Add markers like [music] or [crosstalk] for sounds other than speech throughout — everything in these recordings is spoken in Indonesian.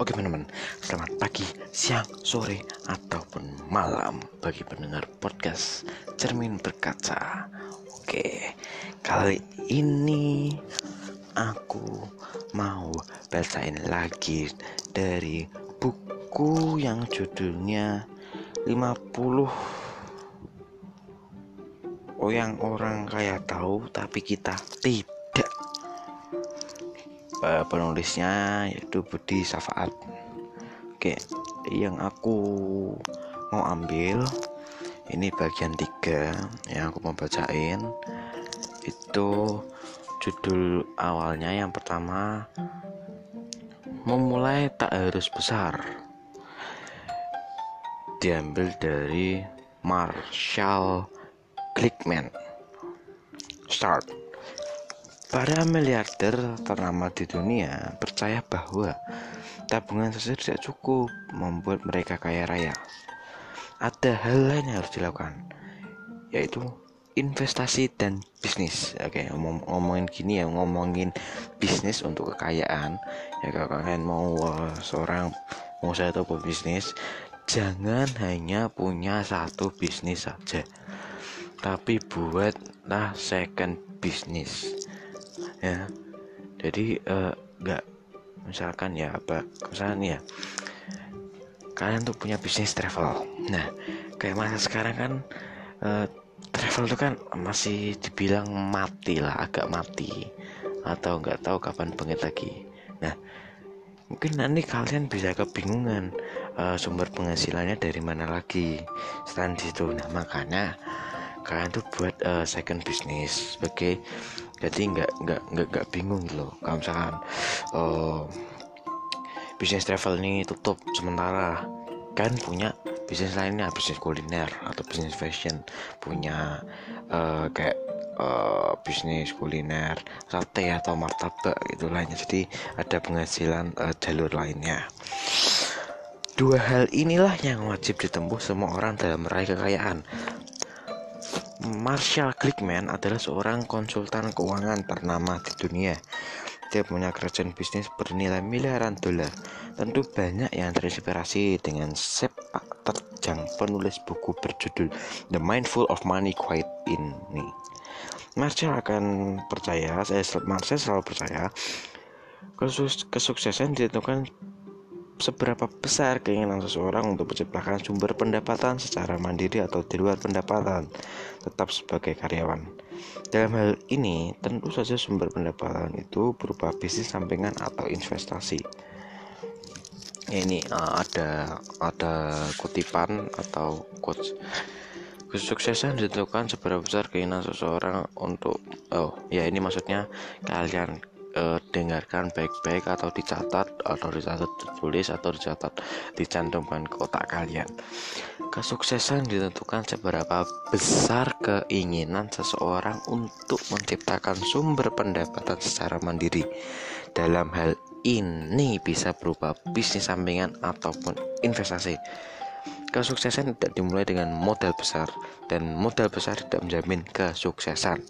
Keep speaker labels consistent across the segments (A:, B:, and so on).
A: Oke teman-teman, selamat pagi, siang, sore, ataupun malam bagi pendengar podcast Cermin Berkaca. Oke, kali ini aku mau bacain lagi dari buku yang judulnya 50 Oh yang orang kaya tahu tapi kita uh, penulisnya yaitu Budi Safaat oke yang aku mau ambil ini bagian tiga yang aku mau bacain. Itu judul awalnya yang pertama memulai tak harus besar diambil dari Marshall Glickman. Start Para miliarder ternama di dunia percaya bahwa tabungan saja tidak cukup membuat mereka kaya raya. Ada hal lain yang harus dilakukan, yaitu investasi dan bisnis. Oke, ngomong ngomongin gini ya, ngomongin bisnis untuk kekayaan. Ya kalau kalian mau uh, seorang mau saya tahu bisnis, jangan hanya punya satu bisnis saja, tapi buatlah second bisnis ya. Jadi uh, nggak misalkan ya apa misalkan ya kalian tuh punya bisnis travel. Nah kayak masa sekarang kan uh, travel tuh kan masih dibilang mati lah agak mati atau nggak tahu kapan bangkit lagi. Nah mungkin nanti kalian bisa kebingungan uh, sumber penghasilannya dari mana lagi selain itu nah makanya kalian tuh buat uh, second business sebagai jadi nggak nggak nggak nggak bingung gitu loh. Kalau misalkan uh, bisnis travel ini tutup sementara kan punya bisnis lainnya bisnis kuliner atau bisnis fashion. Punya uh, kayak uh, bisnis kuliner sate atau martabak gitu lainnya jadi ada penghasilan uh, jalur lainnya. Dua hal inilah yang wajib ditempuh semua orang dalam meraih kekayaan Marshall Glickman adalah seorang konsultan keuangan ternama di dunia. Dia punya kerajaan bisnis bernilai miliaran dolar. Tentu banyak yang terinspirasi dengan sepak terjang penulis buku berjudul The Mindful of Money Quiet ini. Marshall akan percaya, saya Marshall selalu percaya, kesuksesan ditentukan seberapa besar keinginan seseorang untuk menciptakan sumber pendapatan secara mandiri atau di luar pendapatan, tetap sebagai karyawan. Dalam hal ini, tentu saja sumber pendapatan itu berupa bisnis sampingan atau investasi. Ini uh, ada ada kutipan atau quotes. Kesuksesan ditentukan seberapa besar keinginan seseorang untuk oh ya ini maksudnya kalian uh, dengarkan baik-baik atau dicatat atau dicatat tulis atau dicatat dicantumkan ke otak kalian. Kesuksesan ditentukan seberapa besar keinginan seseorang untuk menciptakan sumber pendapatan secara mandiri. Dalam hal ini bisa berupa bisnis sampingan ataupun investasi. Kesuksesan tidak dimulai dengan modal besar dan modal besar tidak menjamin kesuksesan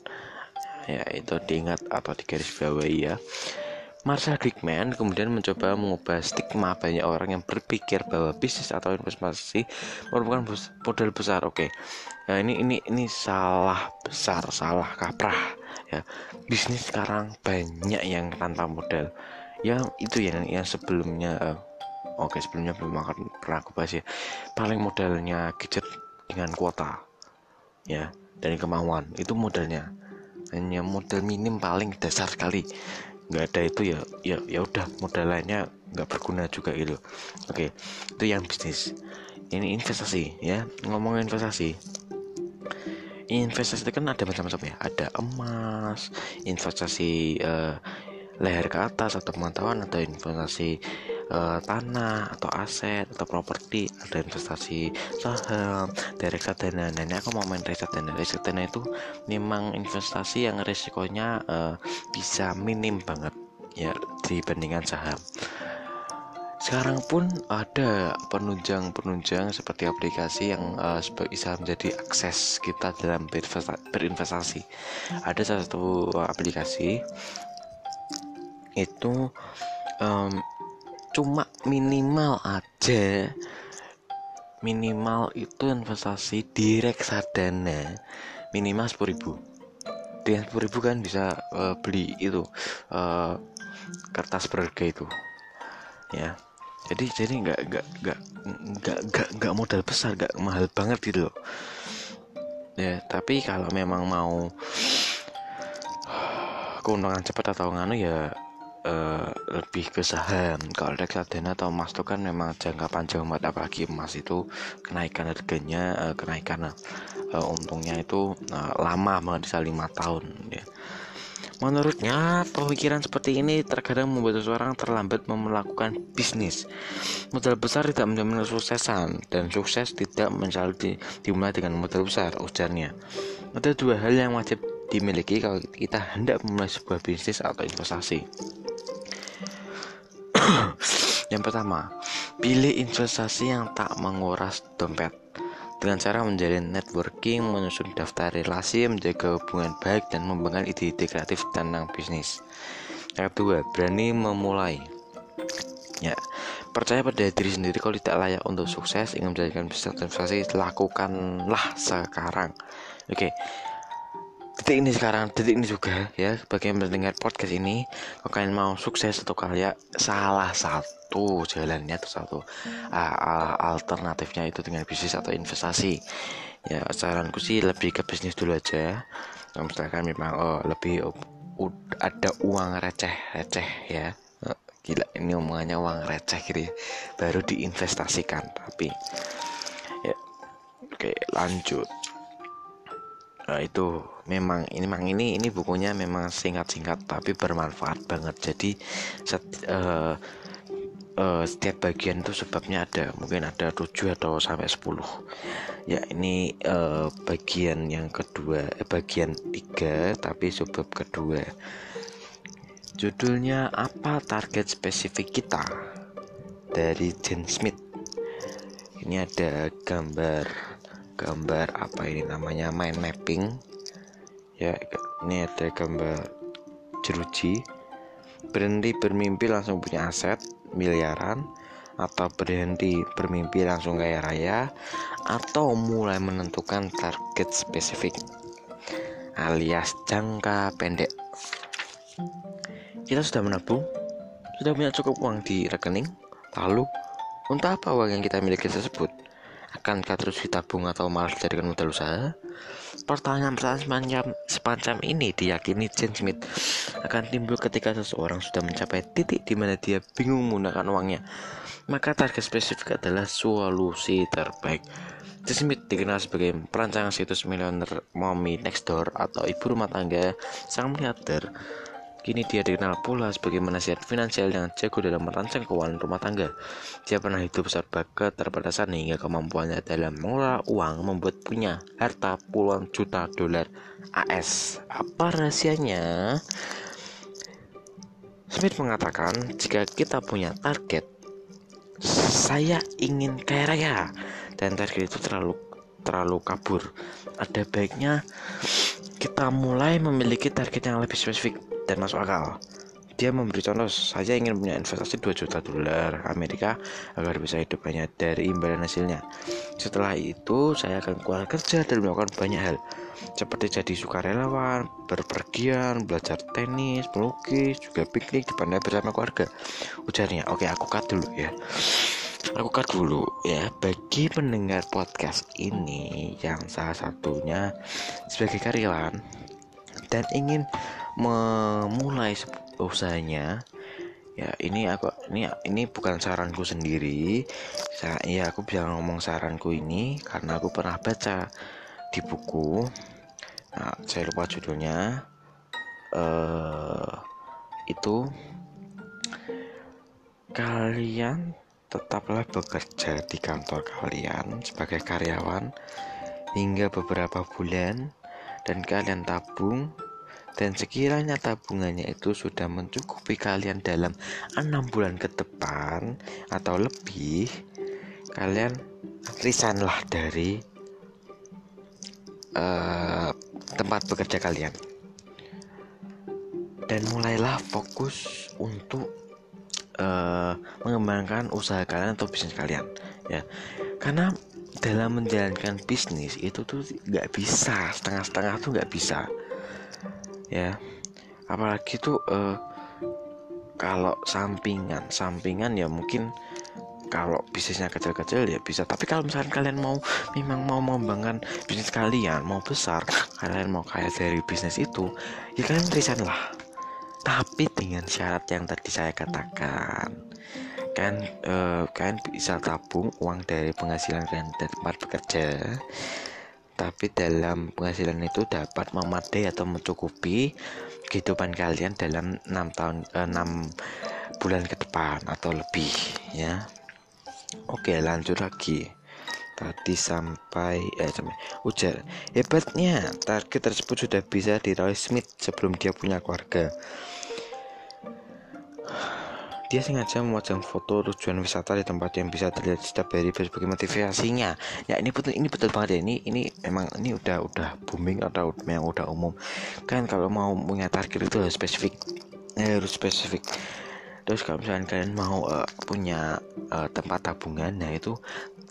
A: ya itu diingat atau digarisbawahi ya Marcel Glickman kemudian mencoba mengubah stigma banyak orang yang berpikir bahwa bisnis atau investasi merupakan modal besar. Oke, okay. ya ini ini ini salah besar, salah kaprah. Ya, bisnis sekarang banyak yang tanpa modal. Ya itu yang yang sebelumnya. Uh, Oke, sebelumnya belum akan pernah aku bahas ya. Paling modalnya gadget dengan kuota, ya, dan kemauan itu modalnya hanya modal minim paling dasar sekali. Nggak ada itu ya ya ya udah modal lainnya nggak berguna juga gitu. Oke itu yang bisnis. Ini investasi ya. Ngomong investasi. Investasi itu kan ada macam-macam ya. Ada emas investasi uh, leher ke atas atau pemantauan atau investasi uh, tanah atau aset atau properti ada investasi saham dari nah ini aku mau main reksadana reksadana itu memang investasi yang resikonya uh, bisa minim banget ya dibandingkan saham. Sekarang pun ada penunjang-penunjang seperti aplikasi yang uh, bisa menjadi akses kita dalam berinvestasi. Ada salah satu aplikasi itu um, cuma minimal aja. Minimal itu investasi di reksadana minimal sepuluh ribu. Dengan sepuluh ribu kan bisa uh, beli itu uh, kertas berharga itu. Ya. Jadi jadi nggak nggak nggak nggak nggak nggak modal besar nggak mahal banget gitu loh. Ya tapi kalau memang mau [sighs] keuntungan cepat atau nganu ya uh, lebih ke saham kalau reksadana atau emas itu kan memang jangka panjang banget apalagi emas itu kenaikan harganya uh, kenaikan uh, untungnya itu uh, lama banget bisa lima tahun ya Menurutnya, pemikiran seperti ini terkadang membuat seseorang terlambat melakukan bisnis. Modal besar tidak menjamin kesuksesan, dan sukses tidak mencari di, dimulai dengan modal besar, ujarnya. Ada dua hal yang wajib dimiliki kalau kita hendak memulai sebuah bisnis atau investasi. [sniffs] yang pertama, pilih investasi yang tak menguras dompet dengan cara menjalin networking, menyusun daftar relasi, menjaga hubungan baik, dan membangun ide-ide kreatif tentang bisnis. Yang kedua, berani memulai. Ya, percaya pada diri sendiri kalau tidak layak untuk sukses, ingin menjadikan bisnis investasi, lakukanlah sekarang. Oke, detik ini sekarang detik ini juga ya. Bagi yang mendengar podcast ini kalau kalian mau sukses atau kalian salah satu jalannya atau satu uh, alternatifnya itu dengan bisnis atau investasi. Ya saranku sih lebih ke bisnis dulu aja. Kalau misalkan memang oh, lebih ada uang receh receh ya. Gila ini omongannya uang receh gitu ya. Baru diinvestasikan tapi ya. Oke lanjut uh, itu memang ini memang ini ini bukunya memang singkat-singkat tapi bermanfaat banget. Jadi set, uh, uh, setiap bagian itu sebabnya ada mungkin ada 7 atau sampai 10 ya ini uh, bagian yang kedua eh, bagian tiga tapi sebab kedua. Judulnya apa target spesifik kita? Dari Jen Smith. Ini ada gambar gambar apa ini namanya mind mapping. Ya ini ada gambar jeruji. Berhenti bermimpi langsung punya aset miliaran. Atau berhenti bermimpi langsung kaya raya. Atau mulai menentukan target spesifik. Alias jangka pendek. Kita sudah menabung. Sudah punya cukup uang di rekening. Lalu untuk apa uang yang kita miliki tersebut Akankah terus ditabung atau malah dijadikan modal usaha? Pertanyaan-pertanyaan semacam, semacam ini diyakini Jane Smith akan timbul ketika seseorang sudah mencapai titik di mana dia bingung menggunakan uangnya. Maka target spesifik adalah solusi terbaik. Jane Smith dikenal sebagai perancang situs milioner Mommy Next Door atau ibu rumah tangga sang miliarder Kini dia dikenal pula sebagai penasihat finansial yang jago dalam merancang keuangan rumah tangga. Dia pernah hidup serba keterbatasan hingga kemampuannya dalam mengelola uang membuat punya harta puluhan juta dolar AS. Apa rahasianya? Smith mengatakan, jika kita punya target, saya ingin kaya raya, dan target itu terlalu terlalu kabur. Ada baiknya kita mulai memiliki target yang lebih spesifik dan masuk akal. Dia memberi contoh, saya ingin punya investasi 2 juta dolar Amerika agar bisa hidup hanya dari imbalan hasilnya. Setelah itu, saya akan keluar kerja dan melakukan banyak hal, seperti jadi sukarelawan, berpergian, belajar tenis, melukis, juga piknik di pantai bersama keluarga. Ujarnya, oke aku cut dulu ya. Aku cut dulu ya bagi pendengar podcast ini yang salah satunya sebagai karyawan dan ingin memulai usahanya ya ini aku ini ini bukan saranku sendiri. Saya ya aku bisa ngomong saranku ini karena aku pernah baca di buku. Nah saya lupa judulnya. Uh, itu kalian tetaplah bekerja di kantor kalian sebagai karyawan hingga beberapa bulan dan kalian tabung dan sekiranya tabungannya itu sudah mencukupi kalian dalam enam bulan ke depan atau lebih kalian resignlah dari uh, tempat bekerja kalian. Dan mulailah fokus untuk uh, mengembangkan usaha kalian atau bisnis kalian ya. Karena dalam menjalankan bisnis itu tuh nggak bisa setengah-setengah tuh nggak bisa ya. Apalagi tuh uh, kalau sampingan. Sampingan ya mungkin kalau bisnisnya kecil-kecil ya bisa. Tapi kalau misalkan kalian mau memang mau mengembangkan bisnis kalian mau besar kalian mau kaya dari bisnis itu ya kalian resign lah. Tapi dengan syarat yang tadi saya katakan kan uh, kalian bisa tabung uang dari penghasilan kalian dari tempat bekerja tapi dalam penghasilan itu dapat memadai atau mencukupi kehidupan kalian dalam enam tahun eh, bulan ke depan atau lebih ya. Oke lanjut lagi. Tadi sampai eh sampai. Ujar. Hebatnya target tersebut sudah bisa diraih Smith sebelum dia punya keluarga dia sengaja memajang foto tujuan wisata di tempat yang bisa terlihat setiap hari sebagai motivasinya. Ya ini betul ini betul banget ya ini ini memang ini udah udah booming atau yang udah umum. Kan kalau mau punya target itu harus spesifik, ya, harus spesifik. Terus kalau misalnya kalian mau uh, punya uh, tempat tabungan, nah itu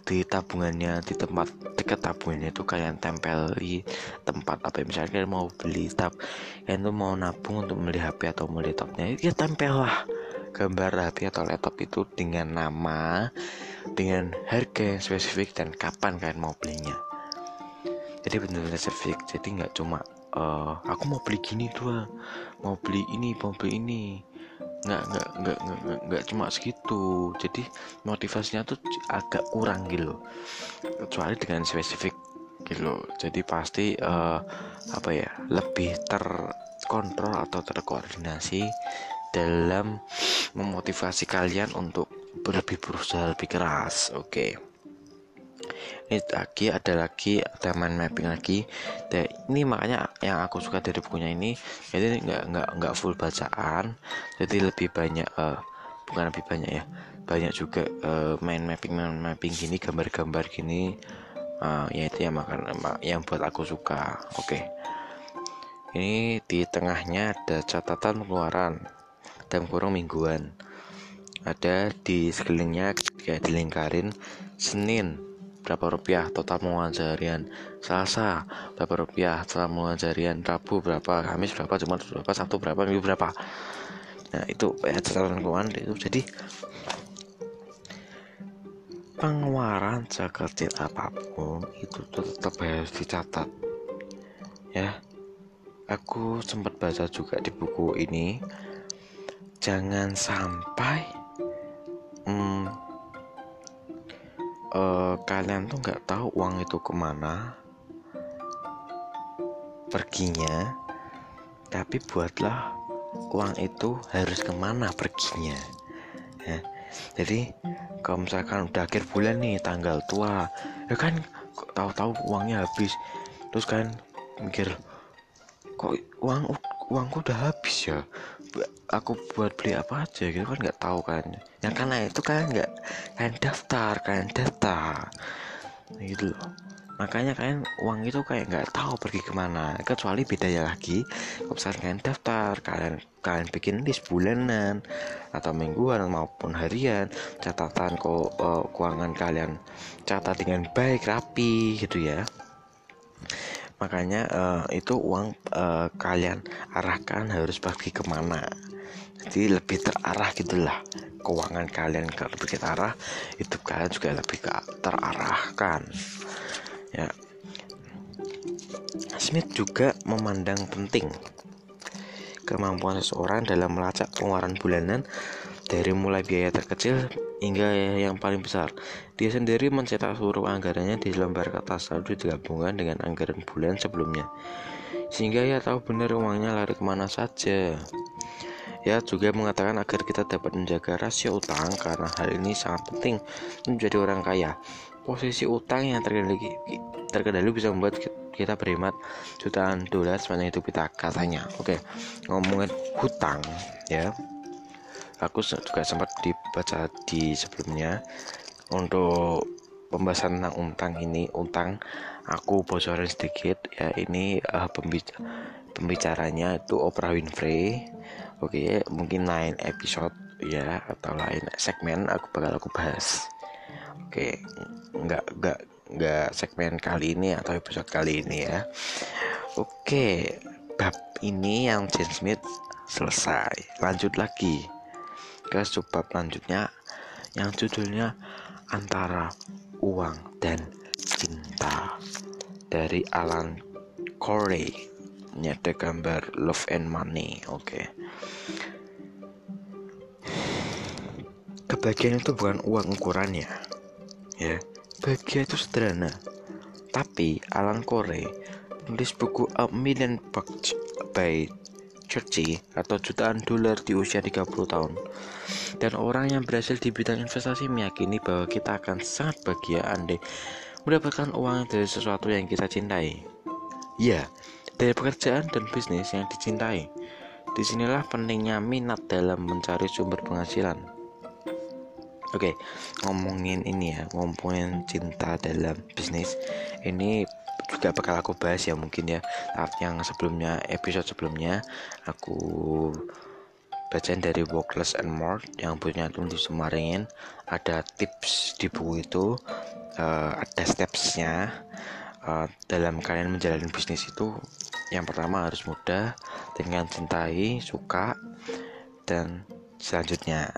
A: di tabungannya di tempat dekat tabungannya itu kalian tempel di tempat apa ya, misalnya kalian mau beli tab kalian tuh mau nabung untuk beli HP atau beli laptopnya ya tempel lah gambar HP atau laptop itu dengan nama, dengan harga yang spesifik dan kapan kalian mau belinya. Jadi benar-benar spesifik. Jadi nggak cuma uh, aku mau beli gini doang, mau beli ini, mau beli ini. Nggak nggak nggak nggak, nggak cuma segitu. Jadi motivasinya tuh agak kurang gitu. Kecuali dengan spesifik gitu. Jadi pasti uh, apa ya lebih terkontrol atau terkoordinasi dalam memotivasi kalian untuk lebih berusaha lebih keras oke okay. ini lagi ada lagi ada mind mapping lagi dan ini makanya yang aku suka dari bukunya ini jadi nggak nggak nggak full bacaan jadi lebih banyak uh, bukan lebih banyak ya banyak juga uh, mind mapping mind mapping gini gambar-gambar gini uh, ya itu yang makan yang buat aku suka oke okay. ini di tengahnya ada catatan pengeluaran dalam kurung mingguan. Ada di sekelilingnya kayak dilingkarin Senin berapa rupiah? Total pengeluaran seharian. Selasa berapa rupiah? Total pengeluaran seharian. Rabu berapa? Kamis berapa? Jumat berapa? Sabtu berapa? Minggu berapa? Nah itu ya catatan keuangan itu. Jadi pengeluaran sekecil apa pun itu tetap harus dicatat. Ya aku sempat baca juga di buku ini jangan sampai hmm, uh, kalian tuh nggak tahu uang itu ke mana perginya tapi buatlah uang itu harus ke mana perginya ya. jadi kalau misalkan udah akhir bulan nih tanggal tua ya kan tahu-tahu uangnya habis terus kan mikir kok uang uangku udah habis ya aku buat beli apa aja gitu kan nggak tahu kan. Yang karena itu kan nggak kan daftar kan data gitu loh. Makanya kalian uang itu kayak nggak tahu pergi ke mana. Kecuali bedanya lagi. Kalau misalnya kalian daftar kalian kalian bikin list bulanan atau mingguan maupun harian. Catatan kok uh, keuangan kalian catat dengan baik rapi gitu ya makanya uh, itu uang uh, kalian arahkan harus pergi ke mana. Jadi lebih terarah gitulah. Keuangan kalian ke lebih terarah itu kalian juga lebih ke terarahkan. Ya. Smith juga memandang penting kemampuan seseorang dalam melacak pengeluaran bulanan dari mulai biaya terkecil hingga yang paling besar. Dia sendiri mencetak seluruh anggarannya di lembar kertas lalu digabungkan dengan anggaran bulan sebelumnya. Sehingga ia tahu benar uangnya lari ke mana saja. Ya juga mengatakan agar kita dapat menjaga rasio utang karena hal ini sangat penting menjadi orang kaya. Posisi utang yang terkendali, terkendali bisa membuat kita berhemat jutaan dolar sepanjang hidup kita katanya. Oke, ngomongin hutang ya aku juga sempat dibaca di sebelumnya. Untuk pembahasan tentang utang ini utang aku bocorin sedikit ya ini uh, pembicaranya itu Oprah Winfrey. Oke okay, mungkin lain episode ya atau lain segmen aku bakal aku bahas. Oke nggak nggak nggak segmen kali ini atau episode kali ini ya. Oke bab ini yang Jane Smith selesai. Lanjut lagi ke subbab lanjutnya yang judulnya antara uang dan cinta dari Alan Corey. Ini ada gambar love and money oke. Okay. kebahagiaan itu bukan uang ukurannya ya. Bahagia itu sederhana. Tapi Alan Corey nulis buku A Million Bucks by Churchy atau jutaan dolar di usia 30 tahun. Dan orang yang berhasil di bidang investasi meyakini bahwa kita akan sangat bahagia andai mendapatkan uang dari sesuatu yang kita cintai. Ya dari pekerjaan dan bisnis yang dicintai. Di sinilah pentingnya minat dalam mencari sumber penghasilan. Oke, okay, ngomongin ini ya, ngomongin cinta dalam bisnis. Ini juga bakal aku bahas ya mungkin ya. Saat yang sebelumnya episode sebelumnya aku bacain dari Workless and More yang punya di Semaringin ada tips di buku itu uh, ada stepsnya. Uh, dalam kalian menjalani bisnis itu yang pertama harus mudah dengan cintai suka dan selanjutnya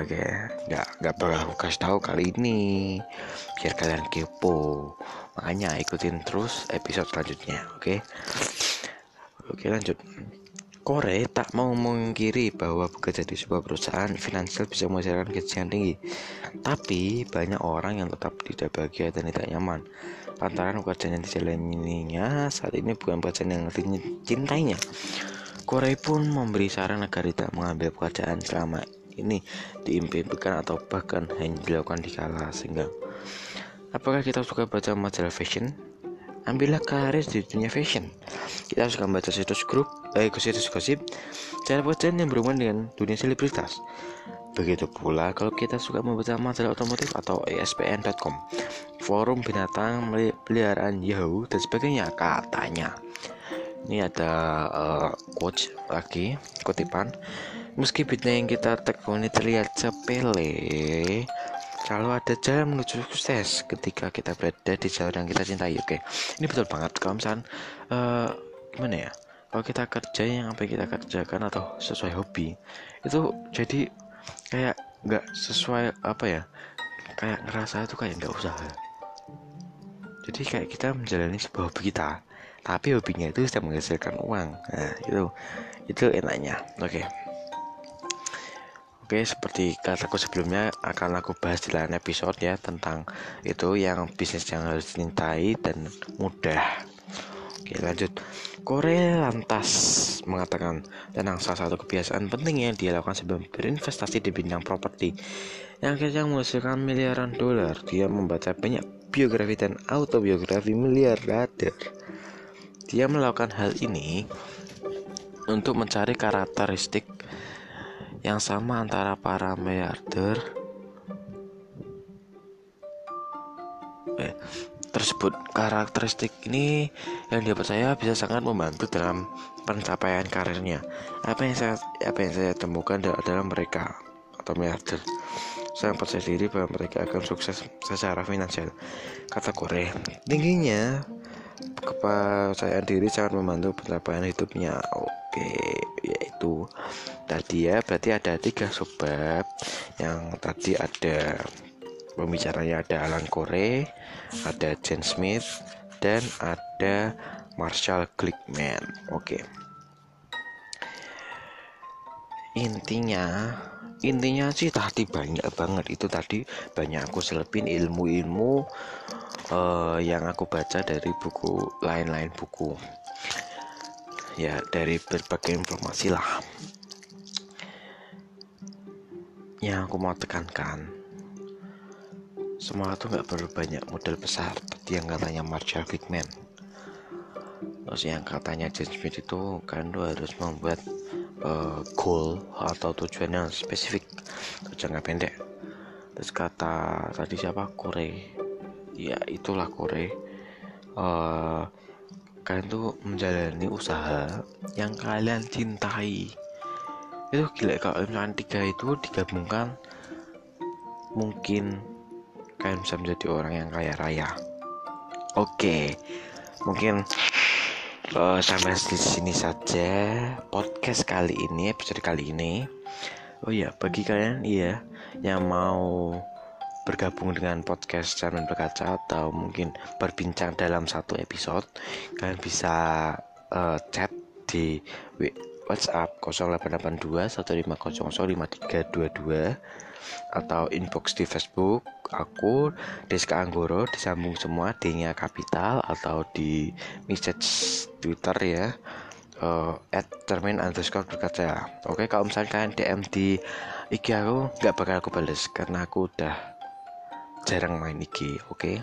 A: Oke, nggak nggak perlu aku kasih tahu kali ini biar kalian kepo. Makanya ikutin terus episode selanjutnya, oke? Oke lanjut. Kore tak mau mengkiri bahwa bekerja di sebuah perusahaan finansial bisa menghasilkan gaji yang tinggi. Tapi banyak orang yang tetap tidak bahagia dan tidak nyaman. Lantaran pekerjaan yang dijalaninya saat ini bukan pekerjaan yang dicintainya. Kore pun memberi saran agar tidak mengambil pekerjaan selama ini diimpikan atau bahkan hanya dilakukan di kala sehingga. Apakah kita suka baca majalah fashion? Ambillah karir di dunia fashion. Kita suka membaca situs grup eh situs gosip cara pekerjaan yang berhubungan dengan dunia selebritas. Begitu pula kalau kita suka membaca majalah otomotif atau ESPN.com forum binatang peliharaan Yahoo dan sebagainya katanya. Ini ada uh, quotes lagi kutipan Meski bidang yang kita tekuni terlihat sepele, selalu ada jalan menuju sukses ketika kita berada di jalan yang kita cintai. Oke, ini betul banget. Kalau misalnya, uh, gimana ya? Kalau kita kerja yang apa kita kerjakan atau sesuai hobi, itu jadi kayak nggak sesuai apa ya? Kayak ngerasa itu kayak nggak usaha. Jadi kayak kita menjalani sebuah hobi kita, tapi hobinya itu sudah menghasilkan uang. Nah, itu itu enaknya. Oke. Oke, seperti kataku sebelumnya akan aku bahas di lain episode ya tentang itu yang bisnis yang harus dicintai dan mudah. Oke, lanjut. Korea lantas mengatakan tentang salah satu kebiasaan penting yang dia lakukan sebelum berinvestasi di bidang properti yang akhirnya menghasilkan miliaran dolar. Dia membaca banyak biografi dan autobiografi miliarder. Dia melakukan hal ini untuk mencari karakteristik yang sama antara para miliarder eh, tersebut. Karakteristik ini yang dia percaya bisa sangat membantu dalam pencapaian karirnya. Apa yang saya apa yang saya temukan adalah mereka atau miliarder saya percaya diri bahwa mereka akan sukses secara finansial. Kata Korea tingginya kepercayaan diri sangat membantu pencapaian hidupnya. Oke yaitu tadi ya berarti ada tiga sebab yang tadi ada pembicaranya ada Alan Corey ada Jen Smith dan ada Marshall Glickman. Oke. Intinya intinya sih tadi banyak banget. Itu tadi banyak aku selepin ilmu-ilmu uh, yang aku baca dari buku lain-lain buku ya dari berbagai informasi lah. Yang aku mau tekankan semua itu nggak perlu banyak modal besar seperti yang katanya Marshall Glickman terus yang katanya James Smith itu kan lu harus membuat uh, goal atau tujuan yang spesifik jangka pendek. Terus kata tadi siapa? Kore ya itulah Kore uh, kalian tuh menjalani usaha yang kalian cintai. Itu gila kalau misalkan tiga itu digabungkan mungkin kalian bisa menjadi orang yang kaya raya. Oke mungkin uh, sampai di sini saja podcast kali ini episode kali ini. Oh ya bagi kalian iya yang mau bergabung dengan podcast Cermin Berkaca atau mungkin berbincang dalam satu episode kalian bisa uh, chat di WhatsApp 0882 1500532 atau inbox di Facebook aku Deska Anggoro disambung semua D-nya kapital atau di message Twitter ya uh, at termin underscore berkaca. Oke kalau misalnya kalian DM di IG aku nggak bakal aku bales karena aku udah jarang main IG oke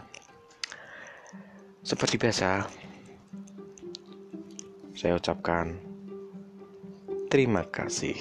A: seperti biasa saya ucapkan Terima kasih.